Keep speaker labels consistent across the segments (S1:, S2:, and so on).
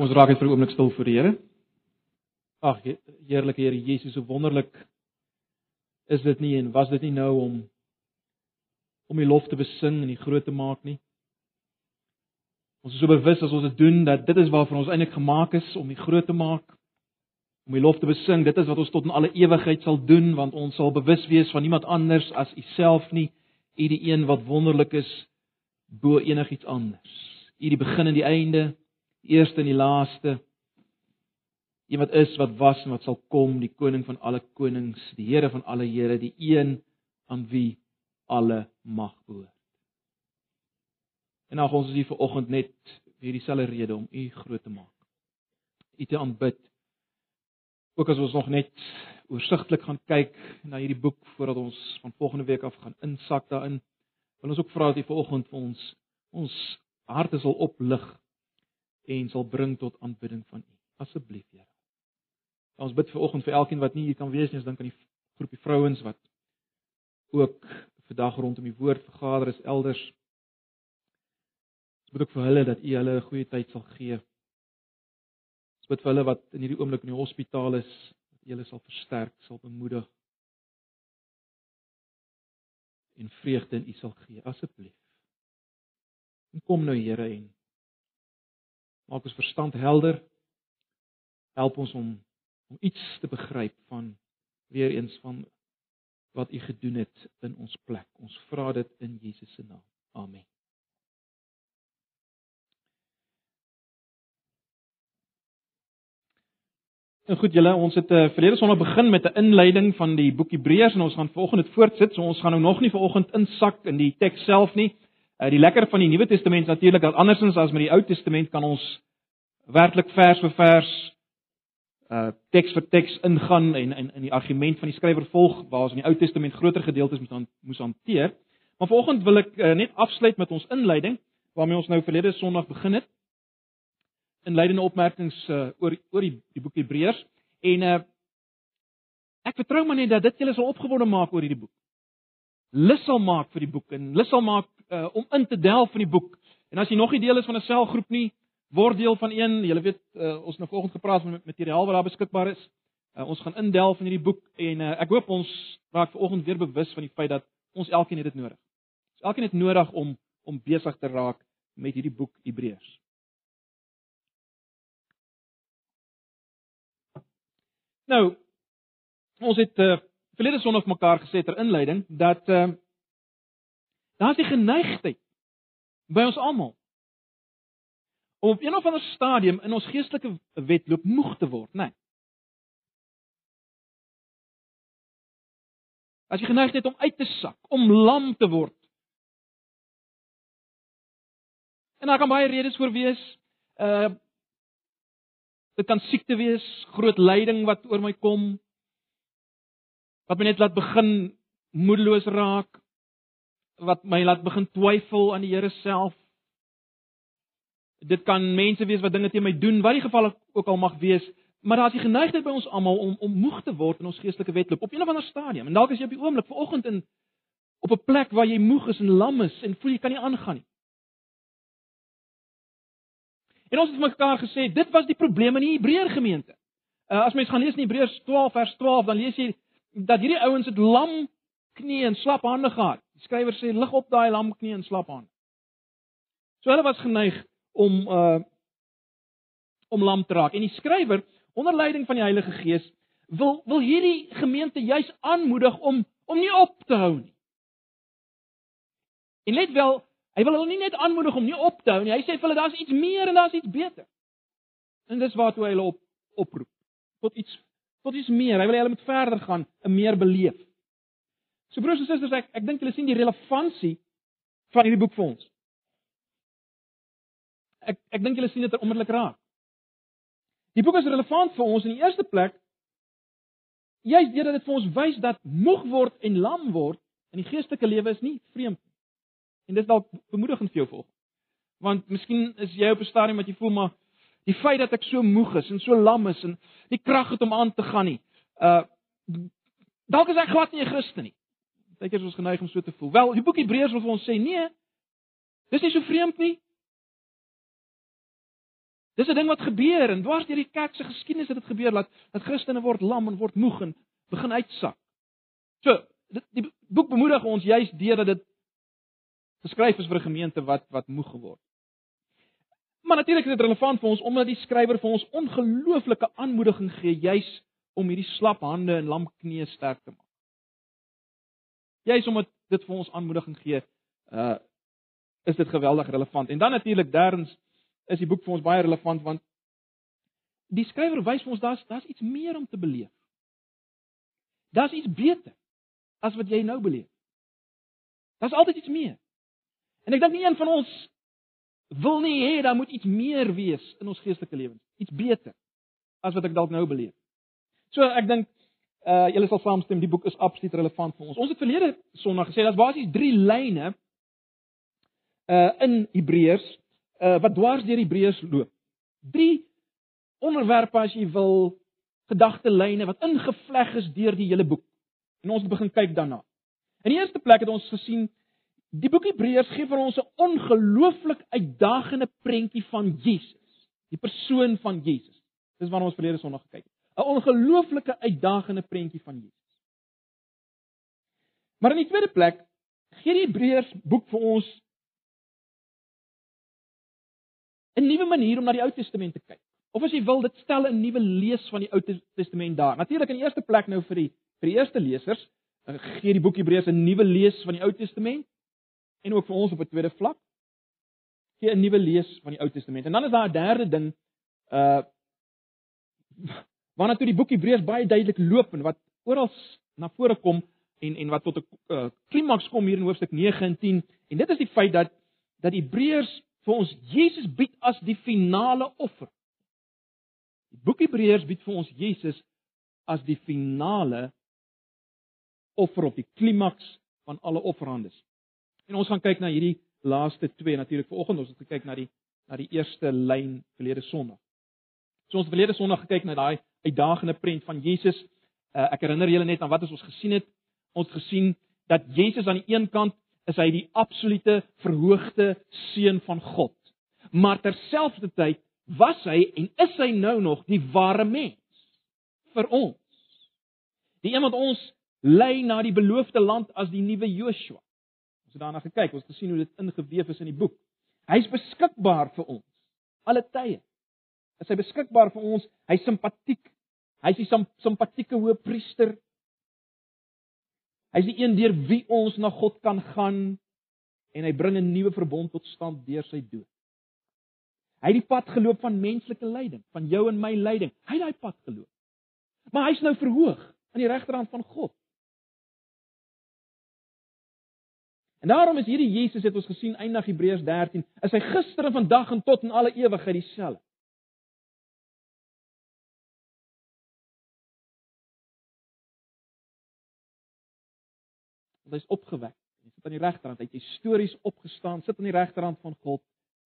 S1: Kom ons raak net vir 'n oomblik stil voor die Here. Ag, heerlike Here Jesus, so wonderlik is dit nie en was dit nie nou om om U lof te besing en U groot te maak nie. Ons is so bewus as ons dit doen dat dit is waarvoor ons eintlik gemaak is om U groot te maak, om U lof te besing. Dit is wat ons tot in alle ewigheid sal doen want ons sal bewus wees van niemand anders as U self nie, U die een wat wonderlik is bo enigiets anders. U die begin en die einde, eerste en die laaste. Een wat is, wat was en wat sal kom, die koning van alle konings, die Here van alle Here, die een aan wie alle mag behoort. En nou ons is hier vir oggend net vir dieselfde rede om U groot te maak. U te aanbid. Ook as ons nog net oorsigtelik gaan kyk na hierdie boek voordat ons van volgende week af gaan insak daarin, wil ons ook vra dat U vanoggend vir ons ons harte sal oplig en sal bring tot aanbidding van U. Asseblief, Here. Ja, ons bid vir oggend vir elkeen wat nie hier kan wees nie, ons dink aan die groepie vrouens wat ook vandag rondom die woord vergader is elders. Ons bid ook vir hulle dat U hulle 'n goeie tyd sal gee. Ons bid vir hulle wat in hierdie oomblik in die hospitaal is, dat U hulle sal versterk, sal bemoedig en vreugde in U sal gee, asseblief. En kom nou Here en maak ons verstand helder. Help ons om om iets te begryp van weer eens van wat u gedoen het in ons plek. Ons vra dit in Jesus se naam. Amen. En goed julle, ons het uh, verlede Sondag begin met 'n inleiding van die boek Hebreërs en ons gaan volgende dit voortsit. So ons gaan nou nog nie vanoggend insak in die teks self nie. Uh, die lekker van die Nuwe Testament natuurlik dat andersins as met die Ou Testament kan ons werklik vers vir vers uh teks vir teks ingaan en in in die argument van die skrywer volg waar ons in die Ou Testament groter gedeeltes moet aan moes hanteer. Maar vanoggend wil ek uh, net afsluit met ons inleiding waarmee ons nou verlede Sondag begin het. Inleidende opmerkings uh, oor oor die, die boek Hebreërs en uh ek vertrou maar net dat dit julle sal opgewonde maak oor hierdie boek lus sal maak vir die boek en lus sal maak uh, om in te delf in die boek. En as jy nog nie deel is van 'n selgroep nie, word deel van een. Jy weet uh, ons het nou vanoggend gepraat van materiaal wat daar beskikbaar is. Uh, ons gaan indelf in hierdie boek en uh, ek hoop ons raak vanoggend weer bewus van die feit dat ons elkeen het dit nodig. Ons elkeen het nodig om om besig te raak met hierdie boek Hebreërs. Nou ons het uh, verlede Sondag mekaar gesê ter inleiding dat uh, daar's die geneigtheid by ons almal om op een of ander stadium in ons geestelike wedloop moeg te word, né? Nee. As jy geneig het om uit te sak, om lam te word. En daar kan baie redes vir wees. Uh dit kan siekte wees, groot lyding wat oor my kom, wat my net laat begin moedeloos raak, wat my laat begin twyfel aan die Here self. Dit kan mense wees wat dinge teen my doen, wat die geval ook al mag wees, maar daar is die geneigtheid by ons almal om om moeg te word in ons geestelike wedloop op een of ander stadium. En dalk is jy op die oomblik vanoggend in op 'n plek waar jy moeg is en lam is en voel jy kan nie aangaan nie. En ons het mekaar gesê, dit was die probleem in die Hebreër gemeente. Uh, as mens gaan lees in Hebreërs 12 vers 12, dan lees jy dat hierdie ouens het lam knie en slap hande gehad. Die skrywer sê lig op daai lam knie en slap hande. So hulle was geneig om uh om lam te raak. En die skrywer onder leiding van die Heilige Gees wil wil hierdie gemeente juis aanmoedig om om nie op te hou nie. En let wel, hy wil hulle nie net aanmoedig om nie op te hou nie. Hy sê vir hulle daar's iets meer en daar's iets beter. En dis waartoe hy hulle op oproep tot iets tot iets meer. Hy wil hê hulle moet verder gaan, 'n meer beleef. So broers en susters, ek ek dink julle sien die relevantie van hierdie boek vir ons. Ek ek dink julle sien dit onmiddellik raak. Die boek is relevant vir ons in die eerste plek juist deurdat dit vir ons wys dat moeg word en lam word in die geestelike lewe is nie vreemd nie. En dit is dalk bemoedigend vir jou volg. Want miskien is jy op 'n stadium wat jy voel maar Die feit dat ek so moeg is en so lam is en nie krag het om aan te gaan nie. Uh dalk is ek glad nie 'n Christen nie. Dink jy ons geneig om so te voel? Wel, die boek Hebreërs wil vir ons sê nee. Dis nie so vreemd nie. Dis 'n ding wat gebeur en dwars deur die kerk se geskiedenis het dit gebeur dat dat Christene word lam en word moeg en begin uitsak. So, dit die boek bemoedig ons juis deur dat dit geskryf is vir 'n gemeente wat wat moeg geword. Maar natuurlik is dit relevant vir ons omdat die skrywer vir ons ongelooflike aanmoediging gee juis om hierdie slap hande en lam knieë sterk te maak. Juis omdat dit vir ons aanmoediging gee, uh is dit geweldig relevant. En dan natuurlik derdens is die boek vir ons baie relevant want die skrywer wys vir ons daar's daar's iets meer om te beleef. Daar's iets beter as wat jy nou beleef. Daar's altyd iets meer. En ek dink nie een van ons wil nie hê daar moet iets meer wees in ons geestelike lewens, iets beter as wat ek dalk nou beleef. So ek dink uh julle sal saamstem die boek is absoluut relevant vir ons. Ons het verlede Sondag gesê daar's basies 3 lyne uh in Hebreërs uh wat dwars deur Hebreërs loop. 3 onderwerpe as jy wil gedagtelyne wat ingevleg is deur die hele boek. En ons begin kyk daarna. In die eerste plek het ons gesien die boek Hebreërs gee vir ons 'n ongelooflik uitdagende prentjie van Jesus, die persoon van Jesus. Dis waarna ons verlede Sondag gekyk het. 'n Ongelooflike uitdagende prentjie van Jesus. Maar in die tweede plek gee die Hebreërs boek vir ons 'n nuwe manier om na die Ou Testament te kyk. Of as jy wil, dit stel 'n nuwe lees van die Ou Testament daar. Natuurlik in die eerste plek nou vir die vir die eerste lesers eh, gee die boek Hebreërs 'n nuwe lees van die Ou Testament en ook vir ons op 'n tweede vlak gee 'n nuwe lees van die Ou Testament. En dan is daar 'n derde ding uh waarna toe die boek Hebreërs baie duidelik loop en wat oral na vore kom en en wat tot 'n uh, klimaks kom hier in hoofstuk 9 en 10 en dit is die feit dat dat Hebreërs vir ons Jesus bied as die finale offer. Die boek Hebreërs bied vir ons Jesus as die finale offer op die klimaks van alle offerhandes. En ons gaan kyk na hierdie laaste twee natuurlik vanoggend ons het gekyk na die na die eerste lyn verlede Sondag. So ons het verlede Sondag gekyk na daai uitdagende prent van Jesus. Uh, ek herinner julle net aan wat ons gesien het. Ons gesien dat Jesus aan die een kant is hy die absolute verhoogde seun van God. Maar terselfdertyd was hy en is hy nou nog die ware mens vir ons. Die een wat ons lei na die beloofde land as die nuwe Joshua. Ons het daarna gekyk, ons het gesien hoe dit ingeweef is in die boek. Hy's beskikbaar vir ons alle tye. Is hy beskikbaar vir ons? Hy's simpatiek. Hy's die simpatieke hoëpriester Hy's die een deur wie ons na God kan gaan en hy bring 'n nuwe verbond tot stand deur sy dood. Hy het die pad geloop van menslike lyding, van jou en my lyding. Hy het daai pad geloop. Maar hy's nou verhoog aan die regterhand van God. En daarom is hierdie Jesus het ons gesien eindig Hebreërs 13, is hy gister en vandag en tot in alle ewigheid dieselfde. Want hy's opgewek. Hy sit aan die regterhand, hy het histories opgestaan, sit aan die regterhand van God,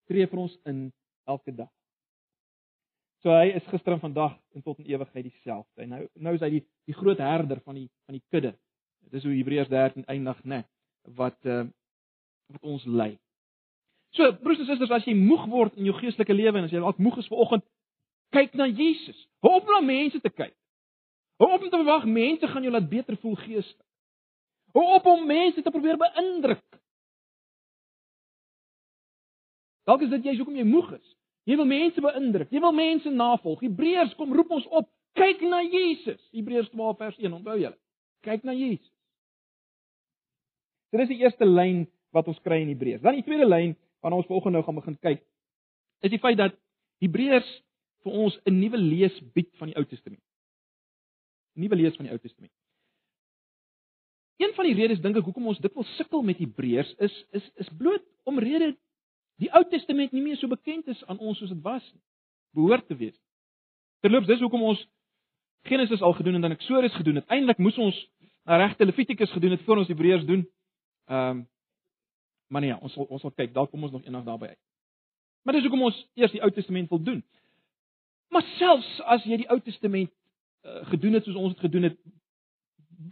S1: tree vir ons in elke dag. So hy is gister en vandag en tot in ewigheid dieselfde. En nou nou is hy die die groot herder van die van die kudde. Dit is hoe Hebreërs 13 eindig, né, wat uh wat ons lei. So broers en susters, as jy moeg word in jou geestelike lewe en as jy dalk moeg is vanoggend, kyk na Jesus. Hou op na mense te kyk. Hou op om te verwag mense gaan jou laat beter voel geestelik. Hoe op om mense te probeer beïndruk. Dalk is dit jy hoekom jy moeg is. Jy wil mense beïndruk. Jy wil mense navolg. Hebreërs kom roep ons op, kyk na Jesus. Hebreërs 12 vers 1, onthou julle. Kyk na Jesus. Dit is die eerste lyn wat ons kry in Hebreërs. Dan die tweede lyn waarna ons volgende nou gaan begin kyk, is die feit dat Hebreërs vir ons 'n nuwe lees bied van die Ou Testament. 'n Nuwe lees van die Ou Testament. Van die redes dink ek hoekom ons dikwels sukkel met Hebreërs is is is bloot omrede die Ou Testament nie meer so bekend is aan ons soos dit was nie. Behoort te wees. Terloops, dis hoekom ons Genesis al gedoen en dan Eksodus gedoen het. Eindelik moes ons na regte Levitikus gedoen het voor ons Hebreërs doen. Ehm um, maar nee, ons sal ons sal kyk, dalk kom ons nog eendag daarby uit. Maar dis hoekom ons eers die Ou Testament wil doen. Maar selfs as jy die Ou Testament uh, gedoen het soos ons dit gedoen het,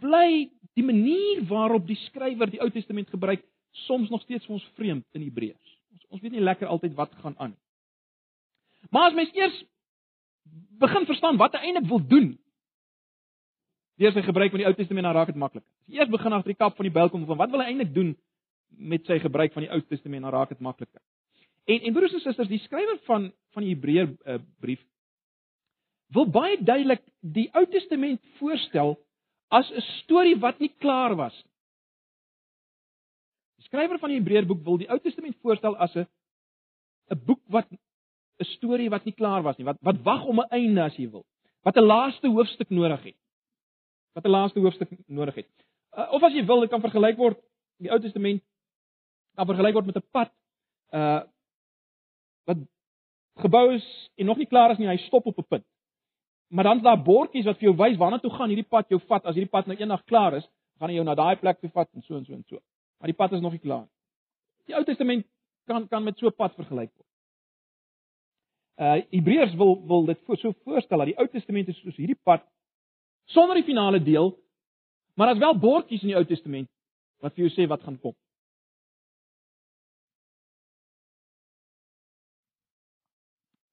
S1: bly die manier waarop die skrywer die Ou Testament gebruik soms nog steeds vir ons vreemd in Hebreërs. Ons ons weet nie lekker altyd wat gaan aan nie. Maar as mens eers begin verstaan wat hy eintlik wil doen, deur sy gebruik van die Ou Testament dan raak dit maklik. As jy eers begin agter die kap van die byl kom van wat wil hy eintlik doen met sy gebruik van die Ou Testament dan raak dit makliker. En en broers en susters, die skrywer van van die Hebreër uh, brief wil baie duidelik die Ou Testament voorstel as 'n storie wat nie klaar was nie. Die skrywer van die Hebreërboek wil die Ou Testament voorstel as 'n 'n boek wat 'n storie wat nie klaar was nie, wat wat wag om 'n einde as jy wil. Wat 'n laaste hoofstuk nodig het. Wat 'n laaste hoofstuk nodig het. Uh, of as jy wil, dit kan vergelyk word die Ou Testament kan vergelyk word met 'n pad uh wat gebou is en nog nie klaar is nie, hy stop op 'n punt. Maar dan's daar bordjies wat vir jou wys waarna toe gaan hierdie pad jou vat. As hierdie pad nou eendag klaar is, gaan hy jou na daai plek toe vat en so en so en so. Maar die pad is nog nie klaar nie. Die Ou Testament kan kan met so 'n pad vergelyk word. Uh Hebreërs wil wil dit so voorstel dat die Ou Testament is soos hierdie pad sonder die finale deel, maar as wel bordjies in die Ou Testament wat vir jou sê wat gaan kom.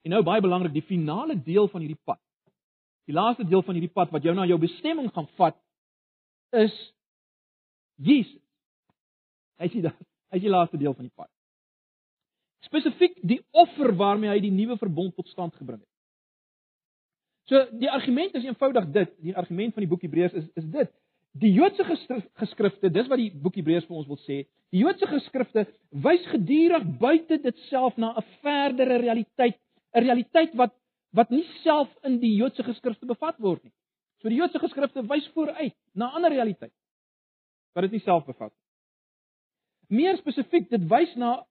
S1: En nou baie belangrik, die finale deel van hierdie pad. Die laaste deel van hierdie pad wat jou na jou bestemming gaan vat is Jesus. Hy sê dit, hy is die laaste deel van die pad. Spesifiek die offer waarmee hy die nuwe verbond tot stand gebring het. So die argument is eenvoudig dit, die argument van die boek Hebreërs is is dit. Die Joodse geskrifte, dis wat die boek Hebreërs vir ons wil sê. Die Joodse geskrifte wys gedurig buite dit self na 'n verdere realiteit 'n realiteit wat wat nie self in die Joodse geskrifte bevat word nie. So die Joodse geskrifte wys vooruit na 'n ander realiteit wat dit nie self bevat nie. Meer spesifiek, dit wys na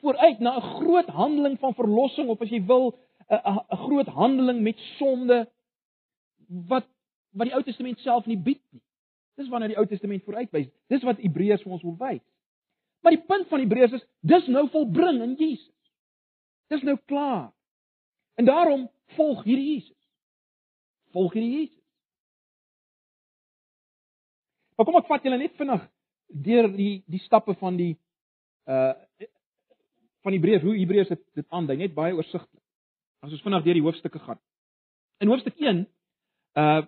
S1: vooruit na 'n groot handeling van verlossing of as jy wil 'n groot handeling met sonde wat wat die Ou Testament self nie bied nie. Dis waarna die Ou Testament vooruitwys. Dis wat Hebreërs vir ons wil wys. Maar die punt van Hebreërs is dis nou volbring in Jesus. Dis nou klaar. En daarom volg hierdie Jesus. Volg hierdie Jesus. Maar kom ek vat julle net vinnig deur die die stappe van die uh van brief, hoe Hebreërs dit dit aandui, net baie oorsigtelik. As ons vinnig deur die hoofstukke gaan. In hoofstuk 1 uh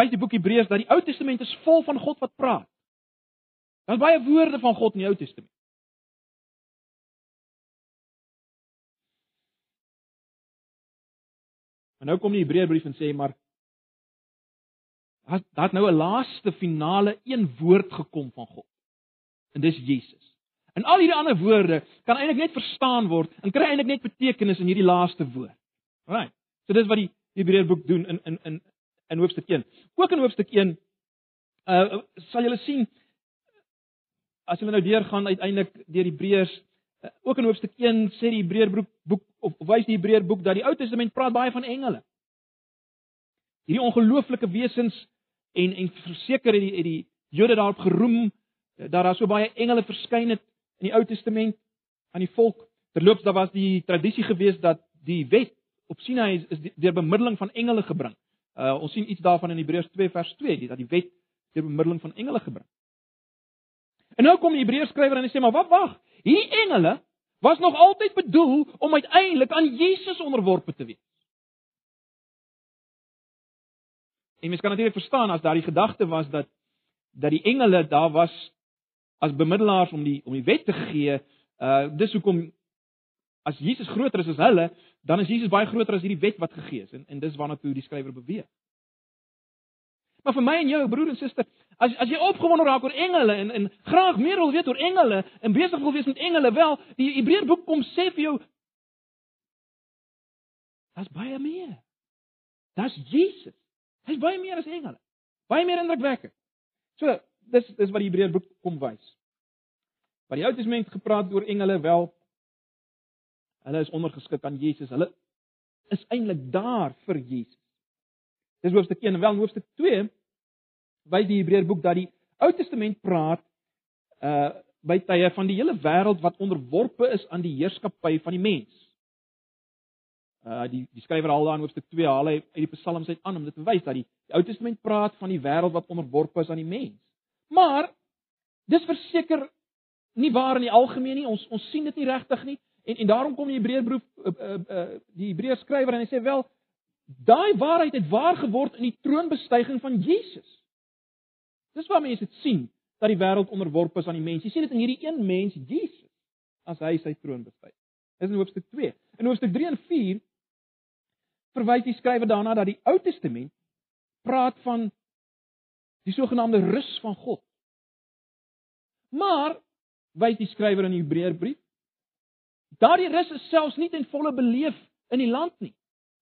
S1: wys die boek Hebreërs dat die Ou Testament is vol van God wat praat. Daar's baie woorde van God in die Ou Testament. Maar nou kom die Hebreërbrief en sê maar daar het nou 'n laaste finale een woord gekom van God. En dis Jesus. En al hierdie ander woorde kan eintlik net verstaan word en kry eintlik net betekenis in hierdie laaste woord. Right. So dis wat die Hebreërboek doen in in in in hoofstuk 1. Ook in hoofstuk 1 uh sal julle sien as julle nou deurgaan uiteindelik deur Hebreërs uh, ook in hoofstuk 1 sê die Hebreërboek boek of wys die Hebreërboek dat die Ou Testament praat baie van engele. Hierdie ongelooflike wesens en en verseker het die het die Jode daarop geroem dat daar so baie engele verskyn het in die Ou Testament aan die volk. Terloops daar was die tradisie gewees dat die wet op Sinai is, is deur bemiddeling van engele gebring. Uh ons sien iets daarvan in Hebreërs 2 vers 2, die, dat die wet deur bemiddeling van engele gebring. En nou kom die Hebreërs skrywer en hy sê maar wat wag? Hierdie engele was nog altyd bedoel om uiteindelik aan Jesus onderworpe te wees. En mens kan natuurlik verstaan as daardie gedagte was dat dat die engele daar was as bemiddelaars om die om die wet te gee, uh dis hoekom as Jesus groter is as hulle, dan is Jesus baie groter as hierdie wet wat gegee is en en dis waarna toe die skrywer beweeg. Maar vir my en jou broer en suster, as as jy opgewonde raak oor engele en en graag meer wil weet oor engele en besig wil wees met engele, wel, die Hebreërboek kom sê vir jou Daar's baie meer. Daar's Jesus. Hy's baie meer as engele. Baie meer indrukwekkend. So, dis dis wat die Hebreërboek kom wys. Wat die Ou Testament gepraat oor engele, wel hulle is ondergeskik aan Jesus. Hulle is eintlik daar vir Jesus. Dis hoofstuk 1 en wel hoofstuk 2 wys die Hebreërboek dat die Ou Testament praat uh by tye van die hele wêreld wat onderworpe is aan die heerskappy van die mens. Uh die die skrywer haal daar in hoofstuk 2 haal hy uit die psalms uit aan om dit te wys dat die, die Ou Testament praat van die wêreld wat onderworpe is aan die mens. Maar dis verseker nie waar in die algemeen nie. Ons ons sien dit nie regtig nie. En en daarom kom die Hebreërbrief uh, uh, uh, die Hebreërs skrywer en hy sê wel daai waarheid het waar geword in die troonbestyging van Jesus. Dis waar mense dit sien dat die wêreld onderworpe is aan die mens. Jy sien dit in hierdie een mens, Jesus, as hy sy troon bestyg. Dis in hoofstuk 2. In hoofstuk 3 en 4 verwys die skrywer daarna dat die Ou Testament praat van die sogenaamde rus van God. Maar wys die skrywer in die Hebreërbrief daardie rus is selfs nie ten volle beleef in die land nie.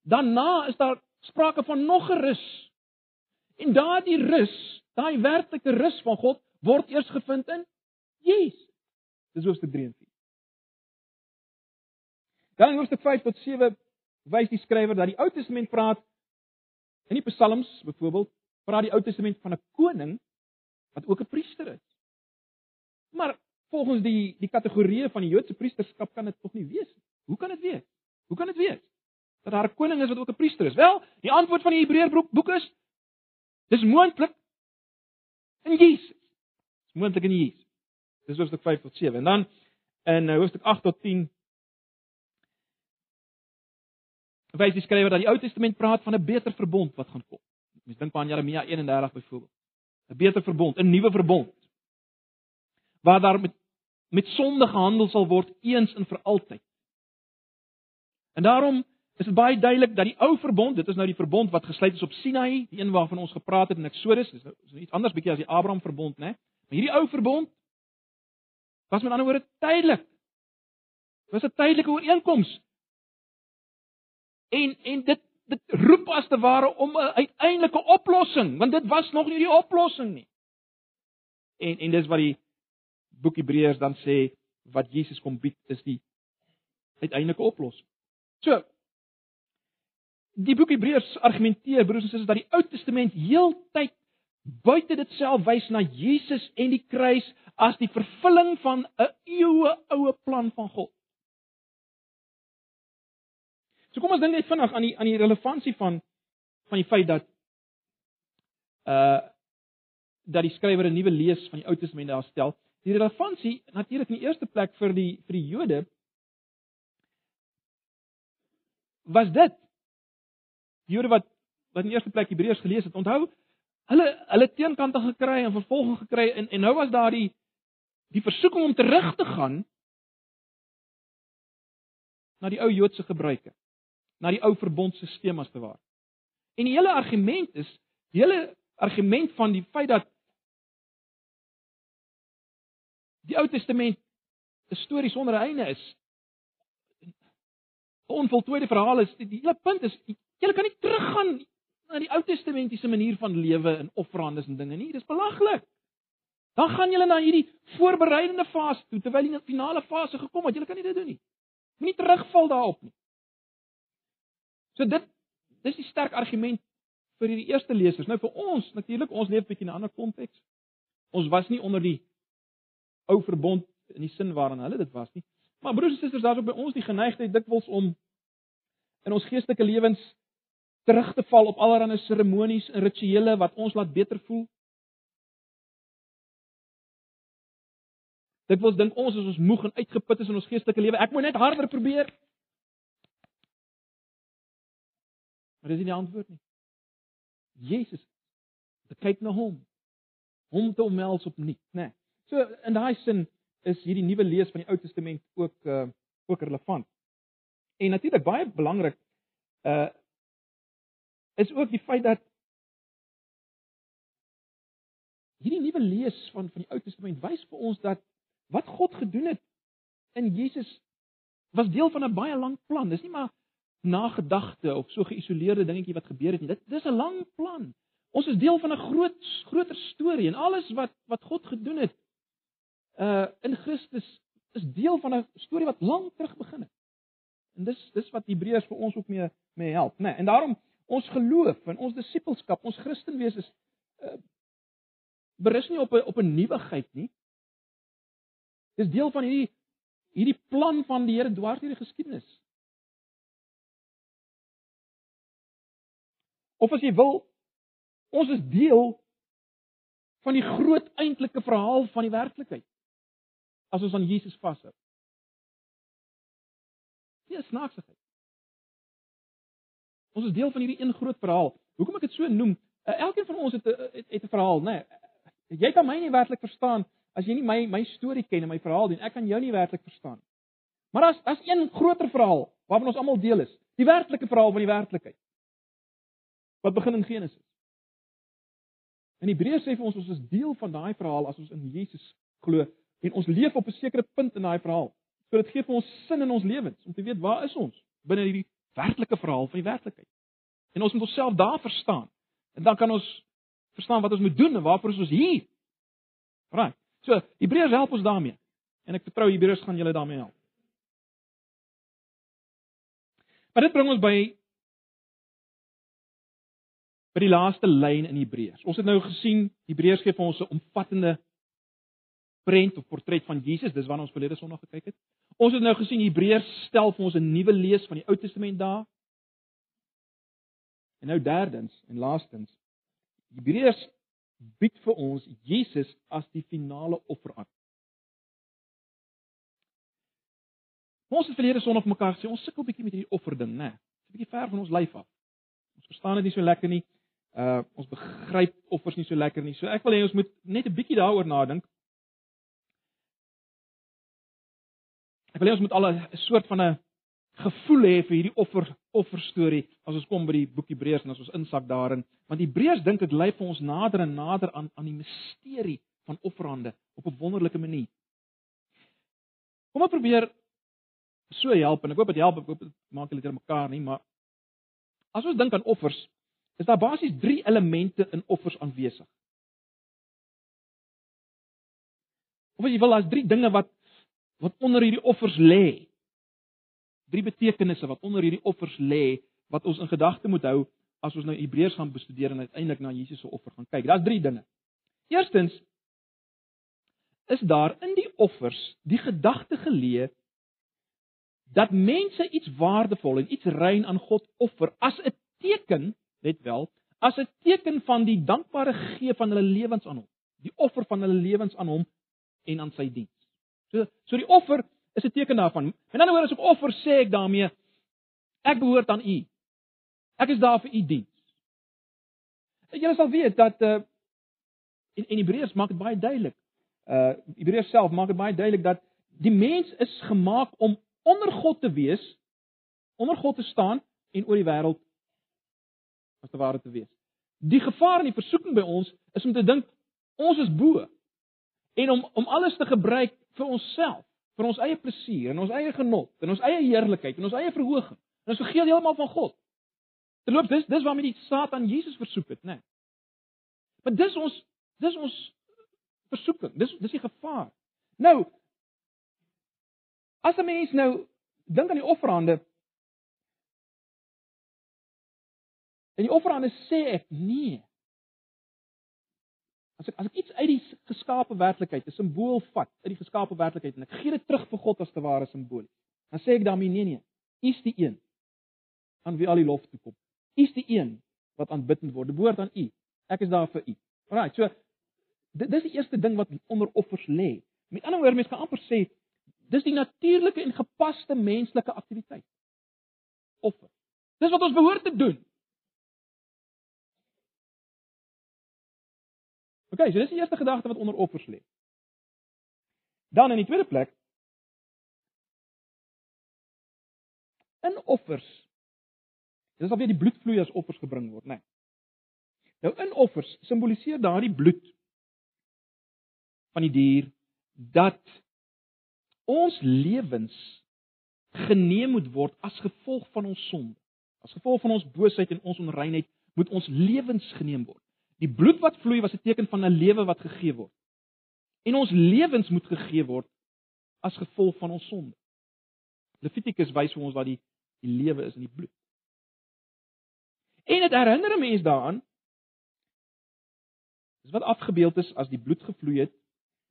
S1: Daarna is daar sprake van nog 'n rus. En daardie rus, daai werklike rus van God word eers gevind in Jesus. Dis hoofstuk 3 en 4. Dan in hoofstuk 5 tot 7 wys die skrywer dat die Ou Testament praat in die Psalms byvoorbeeld, praat die Ou Testament van 'n koning wat ook 'n priester is. Maar volgens die die kategorieë van die Joodse priesterskap kan dit tog nie wees nie. Hoe kan dit wees? Hoe kan dit wees? Dat daar 'n koning is wat ook 'n priester is. Wel, die antwoord van die Hebreërboek boek is dis moontlik in Jesus. Dis moontlik in Jesus. Dis hoofstuk 5 tot 7. En dan in eh, hoofstuk 8 tot 10 wys die skrywer dat die Ou Testament praat van 'n beter verbond wat gaan kom. Mens dink aan Jeremia 31 byvoorbeeld. 'n Beter verbond, 'n nuwe verbond waar daar met met sonde gehandel sal word eens en vir altyd. En daarom is dit baie duidelik dat die ou verbond, dit is nou die verbond wat gesluit is op Sinaï, die een waarvan ons gepraat het in Eksodus, dis nou is iets anders bietjie as die Abraham verbond, né? Maar hierdie ou verbond was met ander woorde tydelik. Was 'n tydelike ooreenkoms. En en dit dit roep as te ware om 'n uiteindelike oplossing, want dit was nog nie die oplossing nie. En en dis wat die boek Hebreërs dan sê wat Jesus kom bied is die uiteindelike oplossing. So die boek Hebreërs argumenteer broers en susters dat die Ou Testament heeltyd buite dit self wys na Jesus en die kruis as die vervulling van 'n eeue oue plan van God. So kom ons dink net vinnig aan die aan die relevantie van van die feit dat uh dat die skrywer 'n nuwe lees van die Ou Testament daar stel. Die relevantie natuurlik in die eerste plek vir die vir die Jode was dit Jode wat wat in die eerste plek Hebreërs gelees het. Onthou, hulle hulle teenkante gekry en vervolging gekry en en nou was daar die die versoeking om terug te gaan na die ou Joodse gebruike, na die ou verbondstelsel as te waar. En die hele argument is, die hele argument van die feit dat die Ou Testament 'n storie sonder einde is. 'n Onvoltooide verhaal is die hele punt is jy kan nie teruggaan na die Ou Testamentiese manier van lewe en offerandes en dinge nie. Dis belaglik. Dan gaan jy na hierdie voorbereidende fase toe terwyl jy in die finale fase gekom het. Jy kan nie dit doen nie. Moenie terugval daarop nie. So dit dis die sterk argument vir hierdie eerste lesers. Nou vir ons natuurlik, ons leef bietjie in 'n ander konteks. Ons was nie onder die ou verbond in die sin waarin hulle dit was nie. Maar broers en susters, daar's ook by ons die geneigtheid dikwels om in ons geestelike lewens terug te val op allerlei seremonies en rituele wat ons laat beter voel. Dikwels dink ons as ons moeg en uitgeput is in ons geestelike lewe, ek moet net harder probeer. Maar dis nie die antwoord nie. Jesus, kyk na hom. Hom te omhels opnuut, né? Nee. So in daai sin is hierdie nuwe lees van die Ou Testament ook uh ook relevant. En natuurlik baie belangrik uh is ook die feit dat hierdie nuwe lees van van die Ou Testament wys vir ons dat wat God gedoen het in Jesus was deel van 'n baie lang plan. Dis nie maar nagedagte of so geïsoleerde dingetjie wat gebeur het nie. Dit dis 'n lang plan. Ons is deel van 'n groot groter storie en alles wat wat God gedoen het uh in Christus is deel van 'n storie wat lank terug begin het. En dis dis wat Hebreërs vir ons ook mee mee help, né? Nee, en daarom ons geloof en ons disippelskap, ons Christenwees is uh berus nie op 'n op 'n nuwigheid nie. Dis deel van hierdie hierdie plan van die Here dwars deur die geskiedenis. Of as jy wil, ons is deel van die groot eintlike verhaal van die werklikheid. as ons aan Jesus vashou. Nie 'n snaaksigheid. Ons is deel van hierdie een groot verhaal. Hoekom ek dit so noem? Uh, elkeen van ons het 'n het, het 'n verhaal, né? Nee, jy kan my nie werklik verstaan as jy nie my my storie ken en my verhaal nie. Ek kan jou nie werklik verstaan. Maar as as een groter verhaal waarvan ons almal deel is, die werklike verhaal van die werklikheid. Wat begin in Genesis. In Hebreërs sê vir ons ons is deel van daai verhaal as ons in Jesus glo en ons leef op 'n sekere punt in daai verhaal. So dit gee vir ons sin in ons lewens om te weet waar is ons binne hierdie werklike verhaal van die werklikheid. En ons moet onsself daar verstaan. En dan kan ons verstaan wat ons moet doen en waarvoor ons hier. Right. So, Hebreërs help ons daarmee. En ek vertrou Hebreërs gaan julle daarmee help. Maar dit bring ons by by die laaste lyn in Hebreërs. Ons het nou gesien Hebreërs gee vir ons 'n omvattende prent of portret van Jesus, dis waarna ons verlede Sondag gekyk het. Ons het nou gesien Hebreërs stel vir ons 'n nuwe lees van die Ou Testament daar. En nou derdens en laastens Hebreërs bied vir ons Jesus as die finale offer aan. Ons het verlede Sondag mekaar gesê ons sukkel bietjie met hierdie offer ding, né? Dis 'n bietjie ver van ons lyf af. Ons verstaan dit nie so lekker nie. Uh ons begryp offers nie so lekker nie. So ek wil hê ons moet net 'n bietjie daaroor nadink. Ek wil hê ons moet al 'n soort van 'n gevoel hê vir hierdie offer offer storie as ons kom by die boek Hebreërs en as ons insak daarin, want Hebreërs dink dit lei vir ons nader en nader aan aan die misterie van offerande op 'n wonderlike manier. Kom ek probeer so help en ek hoop dit help, ek hoop dit maak julle dit mekaar nie, maar as ons dink aan offers, is daar basies 3 elemente in offers aanwesig. Of as jy wil, daar's 3 dinge wat wat onder hierdie offers lê. Drie betekenisse wat onder hierdie offers lê wat ons in gedagte moet hou as ons nou Hebreërs gaan bestudeer en uiteindelik na Jesus se offer gaan kyk. Daar's drie dinge. Eerstens is daar in die offers die gedagte geleë dat mense iets waardevol en iets rein aan God offer as 'n teken, let wel, as 'n teken van die dankbare gee van hulle lewens aan hom, die offer van hulle lewens aan hom en aan sy diens. So so die offer is 'n teken daarvan. En dan hoor as ek offer sê ek daarmee ek behoort aan U. Ek is daar vir U diens. Julle sal weet dat uh in in Hebreërs maak dit baie duidelik. Uh Hebreërs self maak dit baie duidelik dat die mens is gemaak om onder God te wees, onder God te staan en oor die wêreld as te ware te wees. Die gevaar in die versoeking by ons is om te dink ons is bo en om om alles te gebruik vir onsself, vir ons eie plesier en ons eie genot en ons eie heerlikheid en ons eie verhoging. En ons vergeet heeltemal van God. Terloop dis dis waarmee die Satan Jesus versoek het, né? Nee. Maar dis ons dis ons versoeking. Dis dis die gevaar. Nou as 'n mens nou dink aan die offerande En die offerande sê ek nee. As ek as ek iets uit die geskape werklikheid, 'n simbool vat uit die geskape werklikheid en ek gee dit terug vir God as te ware simbool, dan sê ek daarmee nee nee. U is die een aan wie al die lof toe kom. U is die een wat aanbid word. Dit behoort aan U. Ek is daar vir U. Alraai, so dit dis die eerste ding wat onder offers lê. Met ander woorde, mens kan amper sê dis die natuurlike en gepaste menslike aktiwiteit. Offer. Dis wat ons behoort te doen. OK, so dis die eerste gedagte wat onder offers lê. Dan in die tweede plek in offers. Dis of jy die bloedvloei as offers gebring word, né? Nee. Nou in offers simboliseer daardie bloed van die dier dat ons lewens geneem moet word as gevolg van ons sonde. As gevolg van ons boosheid en ons onreinheid moet ons lewens geneem word. Die bloed wat vloei was 'n teken van 'n lewe wat gegee word. En ons lewens moet gegee word as gevolg van ons sonde. Levitikus wys vir ons wat die die lewe is in die bloed. En dit herinner 'n mens daaraan dis wat afgebeeld is as die bloed gevloei het.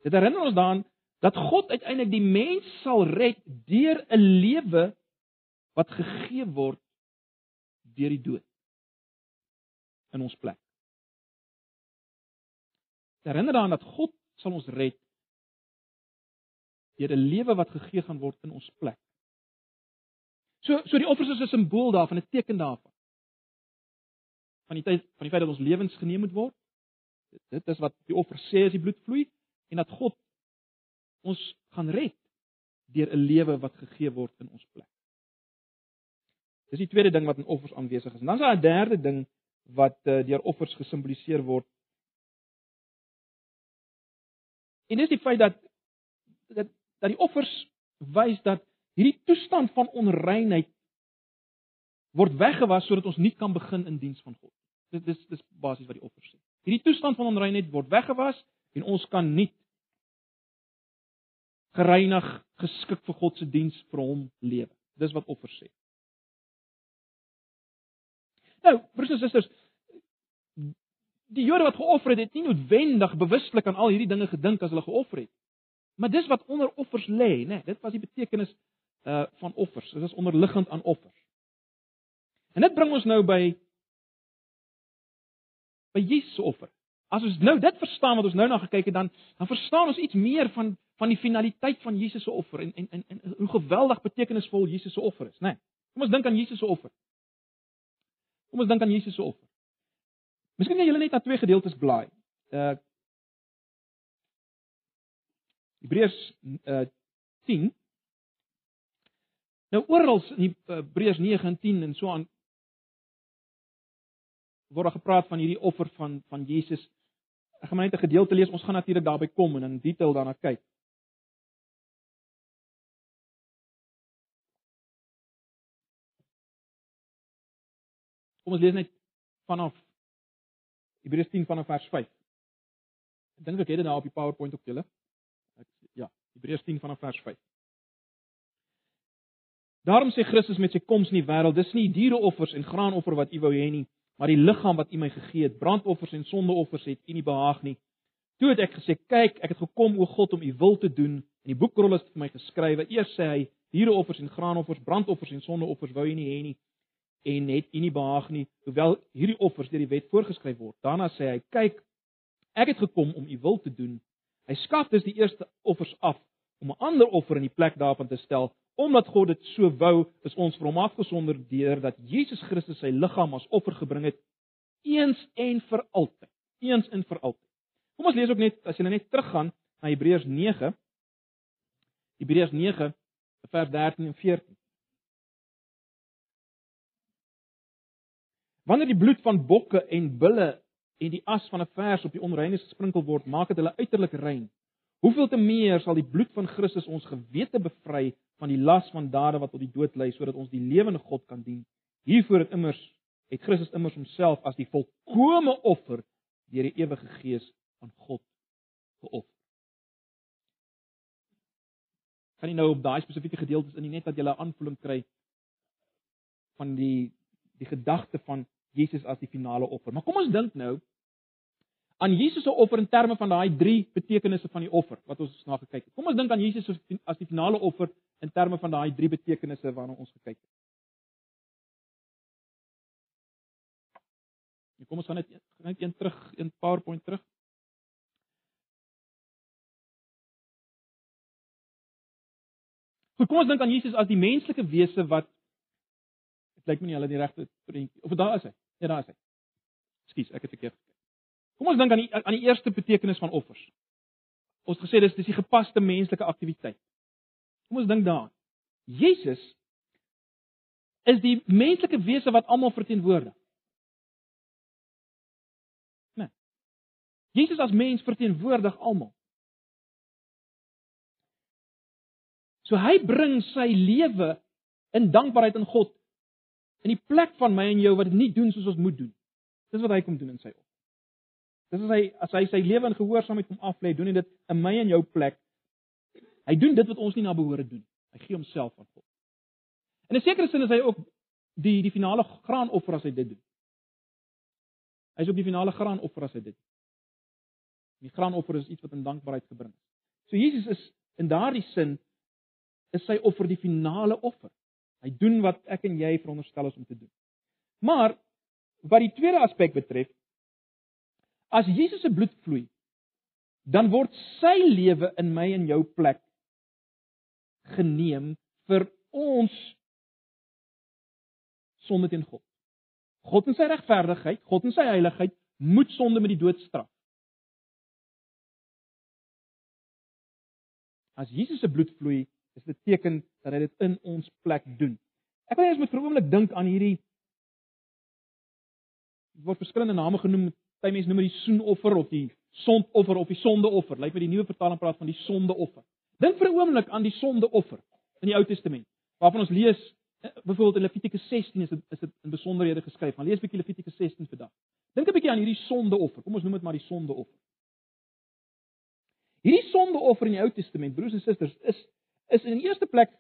S1: Dit herinner ons daaraan dat God uiteindelik die mens sal red deur 'n lewe wat gegee word deur die dood in ons plek herinner daaraan dat God sal ons red deur 'n lewe wat gegee gaan word in ons plek. So so die offers is 'n simbool daarvan, 'n teken daarvan. Van die tyd van die feit dat ons lewens geneem moet word. Dit is wat die offer sê as die bloed vloei en dat God ons gaan red deur 'n lewe wat gegee word in ons plek. Dis die tweede ding wat in offers aanwesig is. En dan is daar 'n derde ding wat uh, deur offers gesimboliseer word. En dis die feit dat dat dat die offers wys dat hierdie toestand van onreinheid word weggewas sodat ons nie kan begin in diens van God. Dit dis dis basies wat die offer sê. Hierdie toestand van onreinheid word weggewas en ons kan nie gereinig, geskik vir God se diens vir hom lewe. Dis wat offer sê. Nou, broers en susters, die Jode wat geoffer het, het nie noodwendig bewustelik aan al hierdie dinge gedink as hulle geoffer het. Maar dis wat onder offers lê, né? Dit was die betekenis uh van offers. Dit is onderliggend aan offers. En dit bring ons nou by by Jesus se offer. As ons nou dit verstaan wat ons nou na gekyk het, dan dan verstaan ons iets meer van van die finaliteit van Jesus se offer en en en, en hoe geweldig betekenisvol Jesus se offer is, né? Nee, kom ons dink aan Jesus se offer. Kom ons dink aan Jesus se offer. Miskien jy julle net na twee gedeeltes blaai. Uh Hebreërs uh 10 Nou oral in Hebreërs 9 en 10 en so aan word daar gepraat van hierdie offer van van Jesus. Ek gaan net 'n gedeelte lees. Ons gaan natuurlik daarby kom en in detail daarna kyk. Kom ons lees net vanaf Hebreërs 10 vanaf vers 5. Ek dink ek het dit daar op die PowerPoint ook julle. Ek ja, Hebreërs 10 vanaf vers 5. Daarom sê Christus met sy koms in die wêreld, dis nie diereoffers en graanoffer wat u wou hê nie, maar die liggaam wat U my gegee het, brandoffers en sondeoffers het U nie behaag nie. Toe het ek gesê, kyk, ek het gekom o God om U wil te doen. In die boekrol is vir my geskrywe. Eers sê hy, diereoffers en graanoffers, brandoffers en sondeoffers wou U nie hê nie en het U nie behaag nie, hoewel hierdie offers deur die wet voorgeskryf word. Daarna sê hy, kyk, ek het gekom om U wil te doen. Hy skaf dus die eerste offers af om 'n ander offer in die plek daarvan te stel Omdat God dit so wou, is ons vir hom afgesonder deur dat Jesus Christus sy liggaam as offer gebring het eens en vir altyd. Eens en vir altyd. Kom ons lees ook net as jy net teruggaan na Hebreërs 9. Hebreërs 9 vers 13 en 14. Wanneer die bloed van bokke en bulle en die as van 'n vers op die onreine gesprinkel word, maak dit hulle uiterlik rein. Hoeveel te meer sal die bloed van Christus ons gewete bevry van die las van dade wat tot die dood lei sodat ons die lewende God kan dien. Hiervoor het immers het Christus immers homself as die volkomme offer deur die ewige Gees aan God geoffer. Kan jy nou op daai spesifieke gedeeltes in net dat jy 'n aanvoeling kry van die die gedagte van Jesus as die finale offer. Maar kom ons dink nou aan Jesus se offer in terme van daai drie betekenisse van die offer wat ons na gekyk het. Kom ons dink aan Jesus as die finale offer in terme van daai drie betekenisse waarna ons gekyk het. Ja, kom ons gaan net net een terug, een PowerPoint terug. Goed, kom ons dink aan Jesus as die menslike wese wat dit lyk my nie hulle die regte prentjie of daar is hy. Ja, daar is hy. Ekskuus, ek het verkeerd gekyk. Kom ons dink aan die aan die eerste betekenis van offers. Ons gesê dis dis die gepaste menslike aktiwiteit. Kom ons dink daaraan. Jesus is die menslike wese wat almal verteenwoordig. Nee. Jesus as mens verteenwoordig almal. So hy bring sy lewe in dankbaarheid aan God in die plek van my en jou wat dit nie doen soos ons moet doen. Dis wat hy kom doen in sy offer. Dis as hy as hy sy lewe in gehoorsaamheid kom aflê, doen hy dit in my en jou plek. Hy doen dit wat ons nie na behoore doen. Hy gee homself aan God. In 'n sekere sin is hy ook die die finale graanoffer as hy dit doen. Hy is ook die finale graanoffer as hy dit doen. Die graanoffer is iets wat in dankbaarheid gebring is. So Jesus is in daardie sin is sy offer die finale offer. Hy doen wat ek en jy veronderstel is om te doen. Maar wat die tweede aspek betref, as Jesus se bloed vloei, dan word sy lewe in my en jou plek geneem vir ons sonde teen God. God in sy regverdigheid, God in sy heiligheid moet sonde met die dood straf. As Jesus se bloed vloei, is dit teken dat hy dit in ons plek doen. Ek wil net met vir 'n oomblik dink aan hierdie word verskillende name genoem. Party mense noem dit die soenoffer of die sondoffer of die sondeoffer. Lyk my die nuwe vertaling praat van die sondeoffer. Dink vir 'n oomblik aan die sondeoffer in die Ou Testament, waarvan ons lees eh, byvoorbeeld in Levitikus 16 is dit is dit in besonderhede geskryf. Maar lees 'n bietjie Levitikus 16 vandag. Dink 'n bietjie aan hierdie sondeoffer. Kom ons noem dit maar die sondeoffer. Hierdie sondeoffer in die Ou Testament, broers en susters, is is in die eerste plek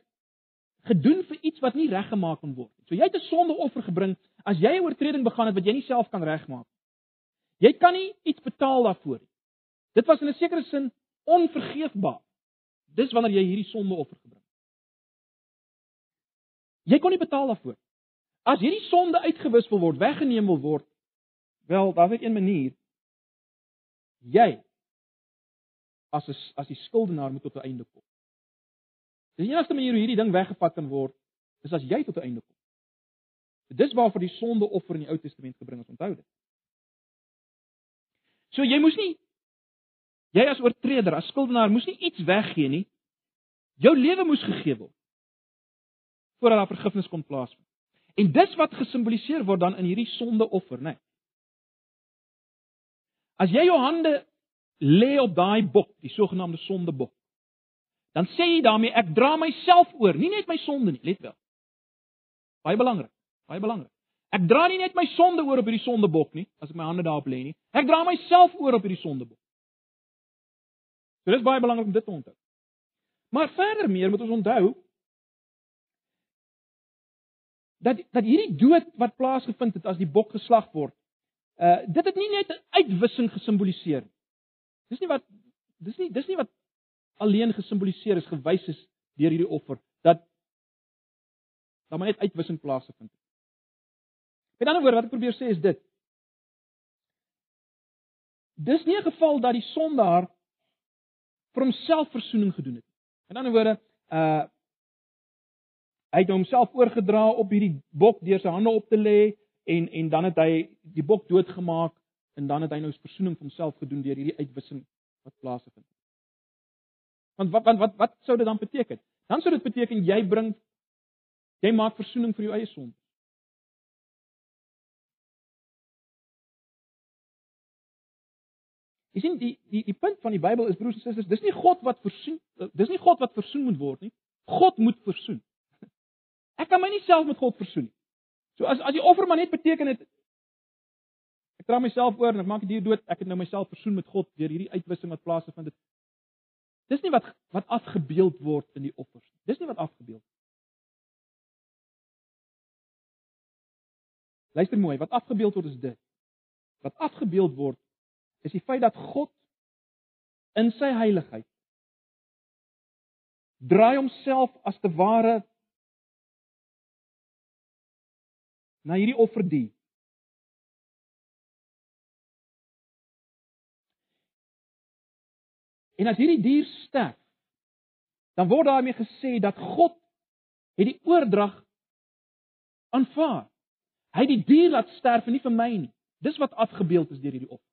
S1: gedoen vir iets wat nie reggemaak kon word nie. So jy het 'n sondeoffer gebring as jy 'n oortreding begaan het wat jy nie self kan regmaak. Jy kan nie iets betaal daarvoor nie. Dit was in 'n sekere sin onvergeefbaar. Dis wanneer jy hierdie sondeoffer gebring. Jy kon nie betaal daarvoor. As hierdie sonde uitgewis wil word, weggeneem wil word, wel, daar's net een manier. Jy as as die skuldenaar moet tot 'n einde kom. Die enigste manier hoe hierdie ding weggevat kan word, is as jy tot 'n einde kom. Dis waarvoor die sondeoffer in die Ou Testament gebring is, onthou dit. So jy moes nie jy as oortreder, as skuldenaar moes nie iets weggee nie. Jou lewe moes gegee word voordat daar vergifnis kon plaasvind. En dis wat gesimboliseer word dan in hierdie sondeoffer, né? Nee. As jy jou hande lê op daai bok, die sogenaamde sondebok, dan sê jy daarmee ek dra myself oor, nie net my sonde nie, let wel. Baie belangrik, baie belangrik. Ek dra nie net my sonde oor op hierdie sondebok nie, as ek my hande daarop lê nie. Ek dra myself oor op hierdie sondebok. So dis baie belangrik om dit te onthou. Maar verder meer moet ons onthou dat dat hierdie dood wat plaasgevind het as die bok geslag word, uh dit het nie net 'n uitwissing gesimboliseer nie. Dis nie wat dis nie dis nie wat alleen gesimboliseer is gewys is deur hierdie offer dat dan maar net uitwissing plaasgevind het. Met ander woorde wat ek probeer sê is dit. Dis nie 'n geval dat die sondaar vir homself verzoening gedoen het. Met ander woorde, uh hy het homself oorgedra op hierdie bok deur sy hande op te lê en en dan het hy die bok doodgemaak en dan het hy nou verzoening vir homself gedoen deur hierdie uitwissing wat plaasgevind het. Want wat wat wat wat sou dit dan beteken? Dan sou dit beteken jy bring jy maak verzoening vir jou eie sonde. Jy sien die die die punt van die Bybel is broers en susters, dis nie God wat versoen dis nie God wat versoen moet word nie. God moet versoen. Ek kan my nie self met God versoen nie. So as as die offer maar net beteken het ek dra myself oor en ek maak die dier dood, ek het nou myself versoen met God deur hierdie uitwissing wat plaasgevind het. Dis nie wat wat afgebeeld word in die offers. Dis nie wat afgebeeld word. Luister mooi, wat afgebeeld word is dit. Wat afgebeeld word is die feit dat God in sy heiligheid draai homself as te ware na hierdie offerdier. En as hierdie dier sterf, dan word daarmee gesê dat God het die oordrag aanvaar. Hy het die dier laat sterf en nie vir my nie. Dis wat afgebeeld is deur hierdie offer.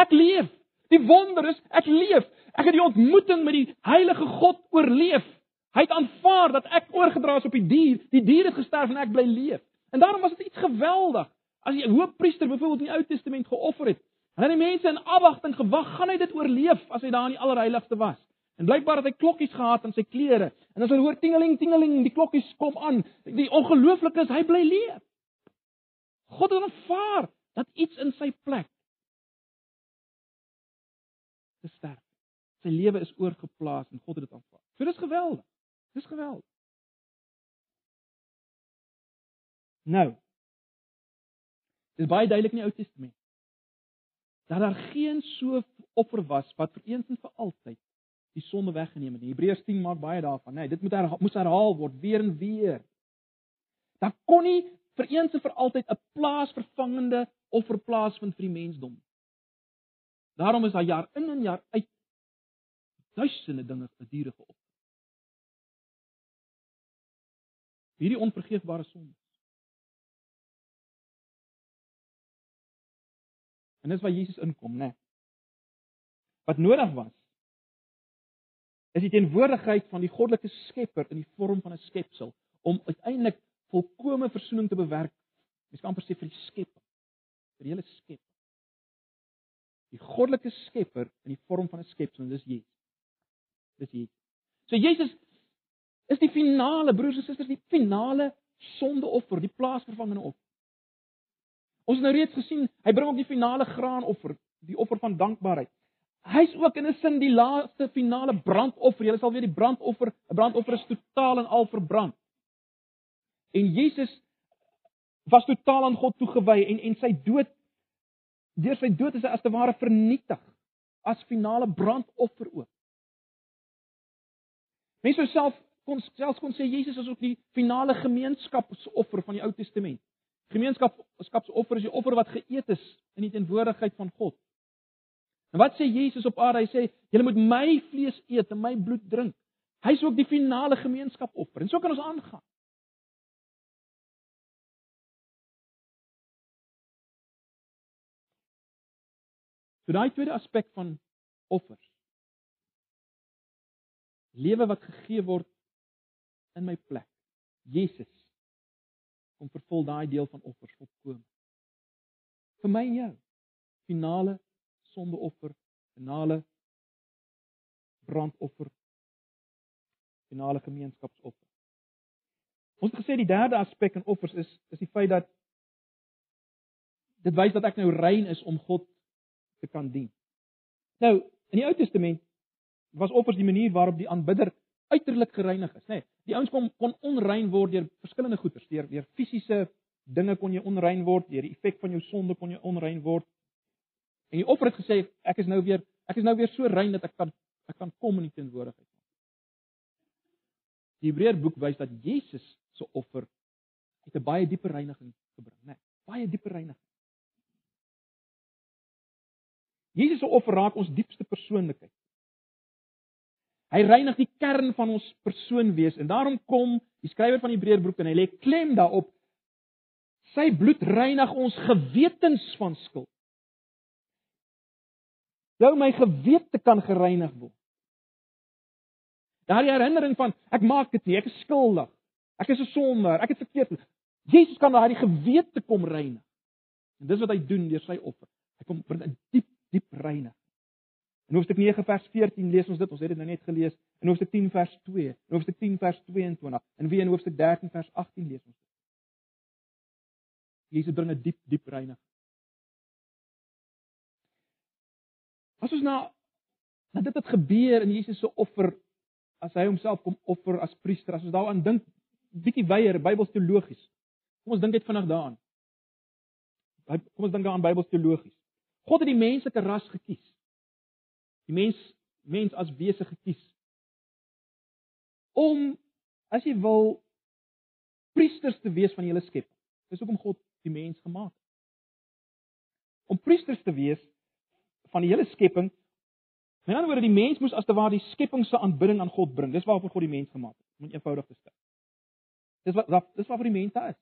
S1: Ek leef. Die wonder is ek leef. Ek het die ontmoeting met die heilige God oorleef. Hy het aanvaar dat ek oorgedra is op die dier. Die dier het gesterf en ek bly leef. En daarom was dit iets geweldig. As die hoofpriester byvoorbeeld in die Ou Testament geoffer het, en dan die mense in afwagting gewag, gaan hy dit oorleef as hy daar in die allerheiligste was. En blykbaar het hy klokkies gehad aan sy klere. En as hy hoor tingeling tingeling, die klokkies kom aan. Die ongelooflike is hy bly leef. God het aanvaar dat iets in sy plek te sterf. Sy lewe is oorgeplaas en God het dit aanvaar. So dis geweldig. Dis geweldig. Nou. Dis baie duidelik in die Ou Testament dat daar geen so offer was wat vir eens en vir altyd die sonde weggeneem het. Hebreërs 10 maak baie daarvan, nê. Nee, dit moet herhaal, moes herhaal word weer en weer. Daar kon nie vir eens en vir altyd 'n plaasvervangende offer plaasvind vir die mensdom. Daarom is daar jaar in en jaar uit duisende dinge diere geoffer. Hierdie onvergeefbare sonde. En dis waar Jesus inkom, né? Nee. Wat nodig was is die teenwoordigheid van die goddelike Skepper in die vorm van 'n skepsel om uiteindelik volkomme verzoening te bewerk. Mens kan amper sê vir die skepper, vir die hele skep. Die goddelike Skepper in die vorm van 'n skepsel, dis Jesus. Dis Jesus. So Jesus is die finale broers en susters, die finale sondeoffer, die plaasvervangende offer. Ons het nou reeds gesien, hy bring ook die finale graanoffer, die offer van dankbaarheid. Hy's ook in 'n sin die laaste finale brandoffer. Jy sal weet die brandoffer, 'n brandoffer is totaal en al verbrand. En Jesus was totaal aan God toegewy en en sy dood deur sy dood is hy as te ware vernietig as finale brandoffer ook. Mense sou self kon selfs kon sê Jesus is ook die finale gemeenskapsoffer van die Ou Testament. Gemeenskapskapsoffer is die offer wat geëet is in die teenwoordigheid van God. En wat sê Jesus op aarde? Hy sê julle moet my vlees eet en my bloed drink. Hy's ook die finale gemeenskapoffer. En so kan ons aangaan. So daai tweede aspek van offers. Lewe wat gegee word in my plek. Jesus kom vervul daai deel van offers volkome. Vir my en jou. Finale sondeoffer, finale brandoffer, finale gemeenskapsoffer. Ons het gesê die derde aspek in offers is is die feit dat dit wys dat ek nou rein is om God te kan dien. Nou, in die Ou Testament was offers die manier waarop die aanbidder uiterlik gereinig is, nê. Nee, die ouens kon kon onrein word deur verskillende goeders, deur deur fisiese dinge kon jy onrein word, deur die effek van jou sonde kon jy onrein word. En die offer het gesê ek is nou weer ek is nou weer so rein dat ek kan ek kan kom in die teenwoordigheid. Die Hebreërboek wys dat Jesus se offer het 'n baie dieper reiniging gebring, né? Nee, baie dieper reiniging. Jesus se offer raak ons diepste persoonlikheid. Hy reinig die kern van ons persoon wees en daarom kom die skrywer van Hebreërboek en hy lê klem daarop sy bloed reinig ons gewetens van skuld. Jou my gewete kan gereinig word. Daardie herinnering van ek maak dit nie, ek is skuldig. Ek is 'n sondaar, ek het verkeerd. Jesus kan daardie gewete kom reinig. En dis wat hy doen deur sy offer. Hy kom bring 'n diep, diep reinig. In Hoofstuk 9 vers 14 lees ons dit, ons het dit nou net gelees. In Hoofstuk 10 vers 2, in Hoofstuk 10 vers 22 en weer in Hoofstuk 13 vers 18 lees ons dit. Jesus bring 'n diep, diep reinig. As ons na na dit het gebeur in Jesus se offer as hy homself kom offer as priester, as ons daaraan dink, bietjie weier Bybels teologies. Kom ons dink net vinnig daaraan. Kom ons dink daaraan Bybels teologies. God het die menslike ras gekies. Die mens mens as wese gekies om as jy wil priesters te wees van die hele skepping. Dis hoekom God die mens gemaak het. Om priesters te wees van die hele skepping. Met ander woorde, die mens moes as te ware die skepping se aanbidding aan God bring. Dis waarvoor God die mens gemaak het. Om eenvoudig te stel. Dis wat dis waarvoor die mens daar is.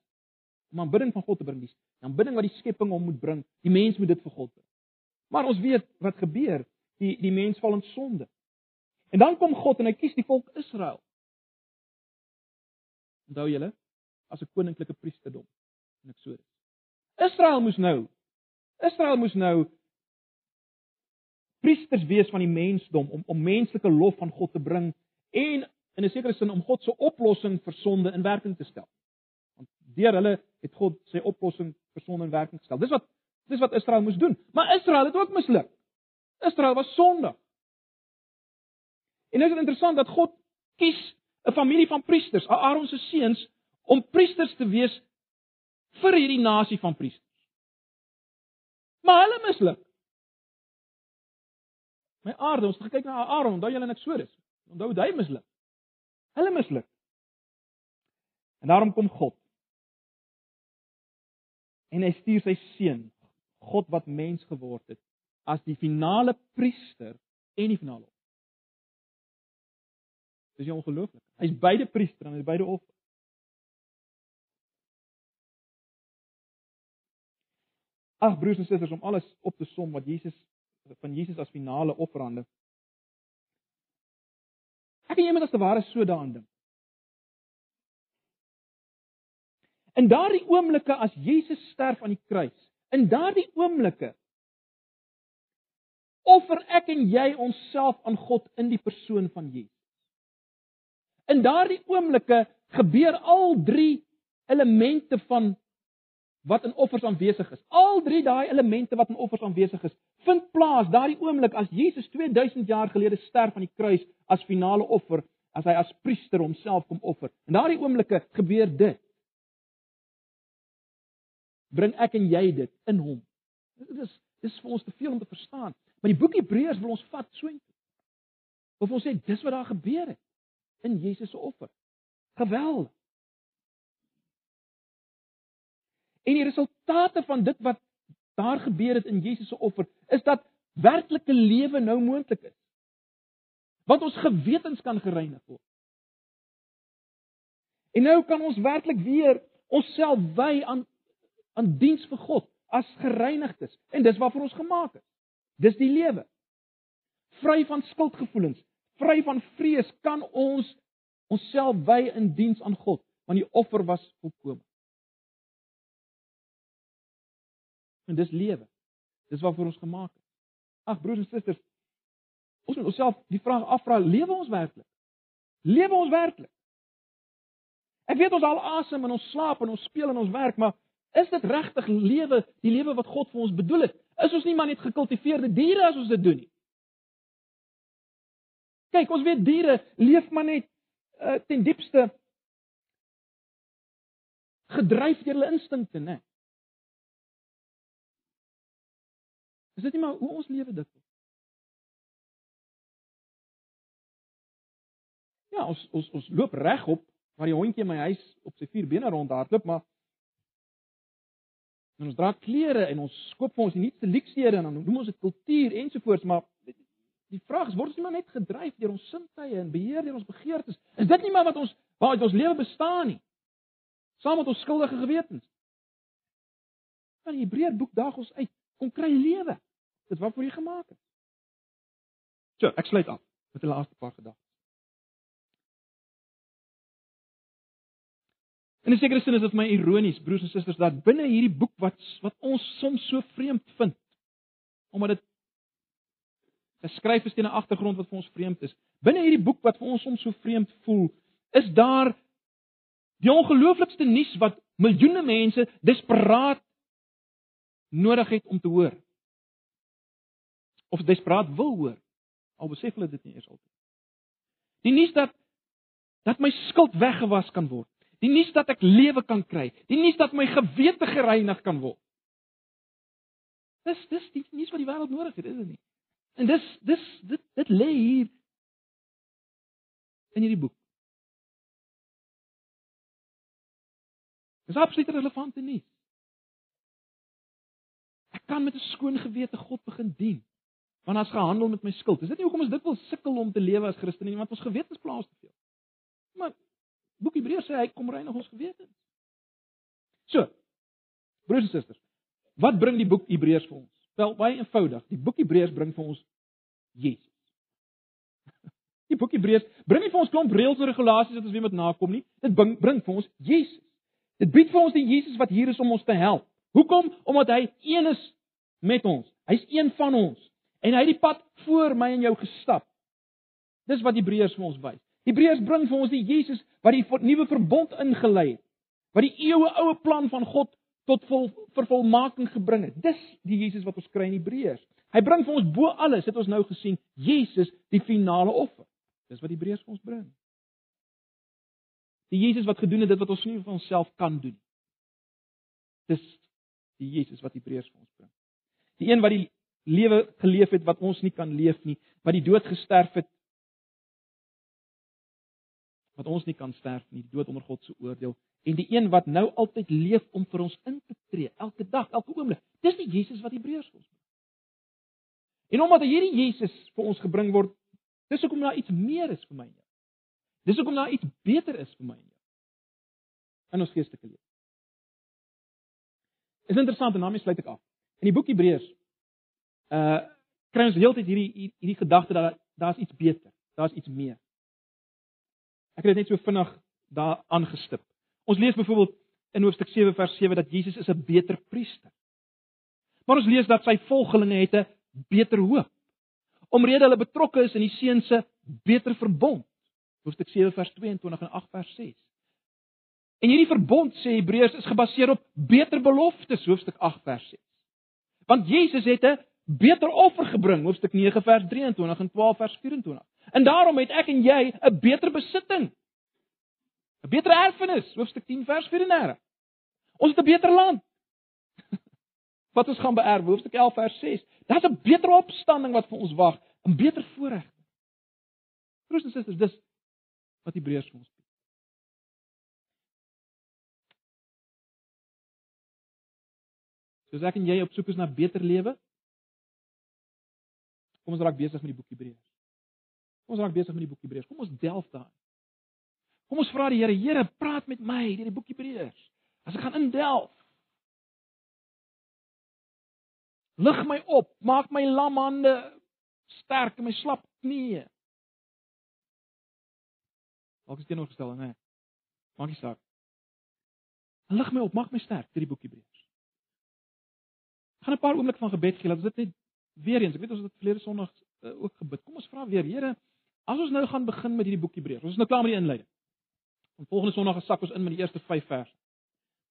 S1: Om aanbidding van God te bring. Die aanbidding wat die skepping hom moet bring. Die mens moet dit vir God bring. Maar ons weet wat gebeur. Die die mens val in sonde. En dan kom God en hy kies die volk Israel. Onthou julle as 'n koninklike priesterdom in Eksodus. Israel moes nou Israel moes nou priesters wees van die mensdom om om menslike lof van God te bring en in 'n sekere sin om God se oplossing vir sonde in werking te stel. Want deur hulle het God sy oplossing vir sonde in werking gestel. Dis wat dis wat Israel moes doen. Maar Israel het ook misluk. Israel was sondig. En dit is interessant dat God kies 'n familie van priesters, Aaron se seuns, om priesters te wees vir hierdie nasie van priesters. Maar hulle misluk. My aarde, ons het gekyk na Aaron, onthou julle in Eksodus. Onthou hy misluk. Hulle misluk. En daarom kom God. En hy stuur sy seun, God wat mens geword het, as die finale priester en die finale offer. Dis jy ongelooflik. Hy's beide priester en hy's beide offer. Ag broers en susters, om alles op te som wat Jesus van Jesus as finale offerande. Ek en jy moet as te ware so daaraan dink. In daardie oomblikke as Jesus sterf aan die kruis, in daardie oomblikke offer ek en jy onsself aan God in die persoon van Jesus. In daardie oomblikke gebeur al drie elemente van wat in offers aanwesig is. Al drie daai elemente wat in offers aanwesig is, vind plaas daardie oomblik as Jesus 2000 jaar gelede sterf aan die kruis as finale offer, as hy as priester homself kom offer. In daardie oomblikke gebeur dit. Bring ek en jy dit in hom. Dit is dis vir ons te veel om te verstaan. Maar die boek Hebreërs wil ons vat so intoe. Of ons sê dis wat daar gebeur het in Jesus se offer. Geweldig. En die resultate van dit wat daar gebeur het in Jesus se offer, is dat werklike lewe nou moontlik is. Want ons gewetens kan gereinig word. En nou kan ons werklik weer onsself wy aan aan diens vir God as gereinigdes en dis waarvoor ons gemaak is. Dis die lewe. Vry van skuldgevoelens, vry van vrees kan ons onsself wy in diens aan God, want die offer was volkome. En dis lewe. Dis waarvoor ons gemaak is. Ag broers en susters, ons moet onsself die vraag afvra, lewe ons werklik? Lewe ons werklik? Ek weet ons al asem en ons slaap en ons speel en ons werk, maar is dit regtig lewe, die lewe wat God vir ons bedoel het? Is ons nie maar net gekultiveerde diere as ons dit doen nie? Kyk, ons weet diere leef maar net uh, ten diepste gedryf deur hulle instinkte, né? Is dit nie maar hoe ons lewe dit? Ja, ons ons ons loop regop waar die hondjie in my huis op sy vier bene rondhardloop, maar en ons dra klere en ons koop vir ons die nuutste leksede en dan noem ons dit kultuur ensovoorts, maar die vraag is word ons nie maar net gedryf deur ons sintuie en beheer deur ons begeertes? Is dit nie maar wat ons waaruit ons lewe bestaan nie? Saam met ons skuldige gewetens. Dan die Hebreërboek daag ons uit, kom kry lewe. Dis wat vir jy gemaak het. So, ek sluit af met 'n laaste paar gedagtes. In 'n sekere sin is dit my ironies, broers en susters, dat binne hierdie boek wat wat ons soms so vreemd vind, omdat dit geskryf is teen 'n agtergrond wat vir ons vreemd is. Binne hierdie boek wat vir ons soms so vreemd voel, is daar die ongelooflikste nuus wat miljoene mense desperaat nodig het om te hoor of desperaat wil hoor. Al besef hulle dit nie eers altyd. Die nuus dat dat my skuld weggewas kan word. Die nuus dat ek lewe kan kry. Die nuus dat my gewete gereinig kan word. Dis dis die nuus wat die wêreld nodig het, is dit nie? En dis dis dit dit lê hier in hierdie boek. Dis absoluut relevant en nie. Ek kan met 'n skoon gewete God begin dien want as gehandel met my skuld. Is dit nie hoekom ons dit wil sukkel om te lewe as Christene nie, want ons gewetens plaas te veel. Maar Boek Hebreërs sê hy kom reinig ons gewetens. So. Broers en susters, wat bring die boek Hebreërs vir ons? Wel, baie eenvoudig. Die boek Hebreërs bring vir ons Jesus. Die boek Hebreërs bring nie vir ons klomp reëls en regulasies wat ons weer moet nakom nie. Dit bring bring vir ons Jesus. Dit bied vir ons die Jesus wat hier is om ons te help. Hoekom? Omdat hy een is met ons. Hy's een van ons en hy het die pad voor my en jou gestap. Dis wat Hebreërs vir ons wys. Hebreërs bring vir ons die Jesus wat die nuwe verbond ingelei het. Wat die eeue oue plan van God tot vol vervolmaking gebring het. Dis die Jesus wat ons kry in Hebreërs. Hy bring vir ons bo alles, het ons nou gesien, Jesus die finale offer. Dis wat Hebreërs vir ons bring. Die Jesus wat gedoen het dit wat ons nie vir onsself kan doen. Dis die Jesus wat Hebreërs vir ons bring. Die een wat die lewe geleef het wat ons nie kan leef nie, wat die dood gesterf het wat ons nie kan sterf nie, die dood onder God se oordeel en die een wat nou altyd leef om vir ons in te tree, elke dag, elke oomblik. Dis die Jesus wat Hebreërs ons bring. En omdat hierdie Jesus vir ons gebring word, dis hoekom daar iets meer is vir my en jou. Dis hoekom daar iets beter is vir my en jou. In ons geestelike lewe. Is interessant en daarmee sluit ek af. In die boek Hebreërs uh kry ons heeltyd hierdie hierdie gedagte dat daar's iets beter, daar's iets meer. Ek het dit net so vinnig daar aangestip. Ons lees byvoorbeeld in hoofstuk 7 vers 7 dat Jesus is 'n beter priester. Maar ons lees dat sy volgelinge het 'n beter hoop. Omrede hulle betrokke is in die seun se beter verbond. Hoofstuk 7 vers 22 en 8 vers 6. En hierdie verbond sê Hebreërs is gebaseer op beter beloftes hoofstuk 8 vers 6. Want Jesus het 'n beter offer gebring hoofstuk 9 vers 23 en 12 vers 24. En daarom het ek en jy 'n beter besitting. 'n Beter erfenis hoofstuk 10 vers 34. Ons het 'n beter land. Wat ons gaan beerf hoofstuk 11 vers 6. Daar's 'n beter opstanding wat vir ons wag, 'n beter voorreg. Broers en susters, dis wat Hebreërs vir ons Soos ek en jy op soek is na beter lewe. Kom ons raak besig met die boek Hebreërs. Kom ons raak besig met die boek Hebreërs. Kom ons delf daarin. Kom ons vra die Here, Here, praat met my deur die boek Hebreërs. As ek gaan indelf. Lig my op, maak my lam hande sterk en my slap knieë. Wat is teenoorgestel, nee. Maak nie saak. Lig my op, maak my sterk deur die boek Hebreërs gaan 'n paar oomblik van gebed gee. Laat dit net weer eens. Ek weet ons het dit verlede Sondag uh, ook gebid. Kom ons vra weer, Here, as ons nou gaan begin met hierdie boek Hebreërs. Ons is nou klaar met die inleiding. En volgende Sondag gesak ons in met die eerste 5 verse.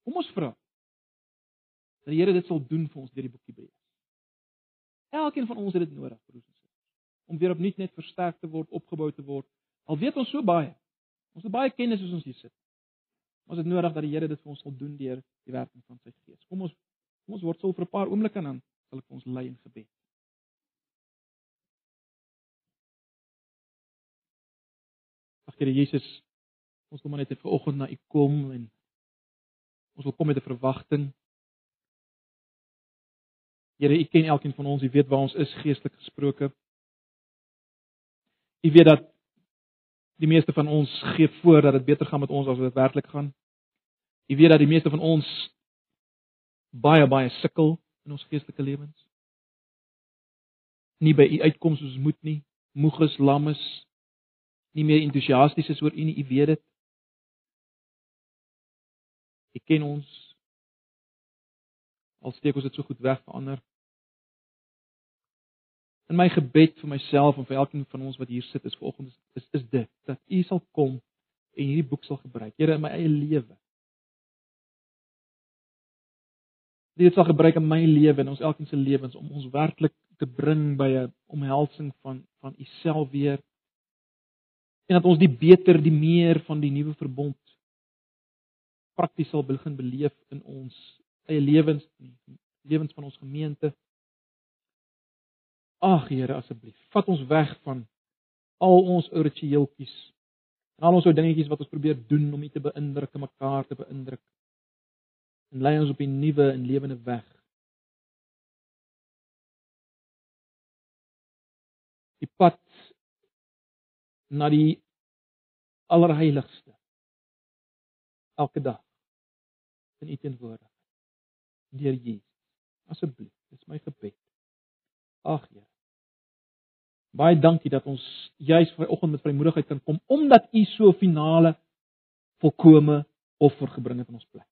S1: Kom ons vra dat die Here dit sal doen vir ons deur die boek Hebreërs. Elkeen van ons het dit nodig, broers en susters, om weer opnuut net versterk te word, opgebou te word. Al weet ons so baie. Ons het baie kennis as ons hier sit. Ons het nodig dat die Here dit vir ons sal doen deur die werking van sy Gees. Kom ons Kom ons word stil vir 'n paar oomblikke en dan sal ek ons lei in gebed. Here Jesus, ons kom net vir oggend na U kom en ons wil kom met 'n verwagting. Here, U ken elkeen van ons, U weet waar ons is geestelik gesproke. U weet dat die meeste van ons gee voor dat dit beter gaan met ons as dit werklik gaan. U weet dat die meeste van ons baie baie sukkel in ons geestelike lewens. Nie by u uitkom soos moet nie, moeg is, lam is, nie meer entoesiasties is oor u nie, u weet dit. U ken ons. Al steek ons dit so goed weg vir ander. In my gebed vir myself en vir elkeen van ons wat hier sit is vanoggend is is dit dat u sal kom en hierdie boek sal gebruik. Here in my eie lewe dit sal gebruik in my lewe en ons elkeen se lewens om ons werklik te bring by 'n omhelsing van van u self weer en dat ons die beter die meer van die nuwe verbond prakties sal begin beleef in ons eie lewens lewens van ons gemeente Ag Here asseblief vat ons weg van al ons ou ritueeltjies en al ons ou dingetjies wat ons probeer doen om U te beïndruk en mekaar te beïndruk en lei ons op 'n nuwe en lewende weg. Die pad na die allerheiligste elke dag in u teenwoordigheid deur Jesus. Asseblief, dis my gebed. Ag Here. Baie dankie dat ons juis vanoggend met vrymoedigheid kan kom omdat u so finale volkome offer gebring het in ons plek.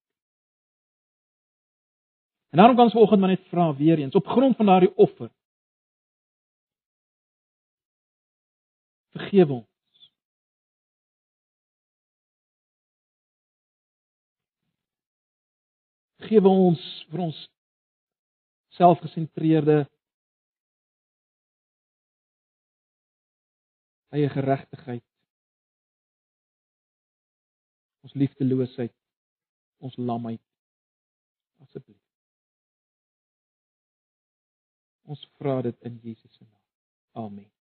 S1: En daarom kan ons vanoggend maar net vra weer eens op grond van daardie offer. Vergewe ons. Vergewe ons vir ons selfgesentreerde eie geregtigheid. Ons liefdeloosheid, ons lamheid. Asseblief. Ons vra dit in Jesus se naam. Amen.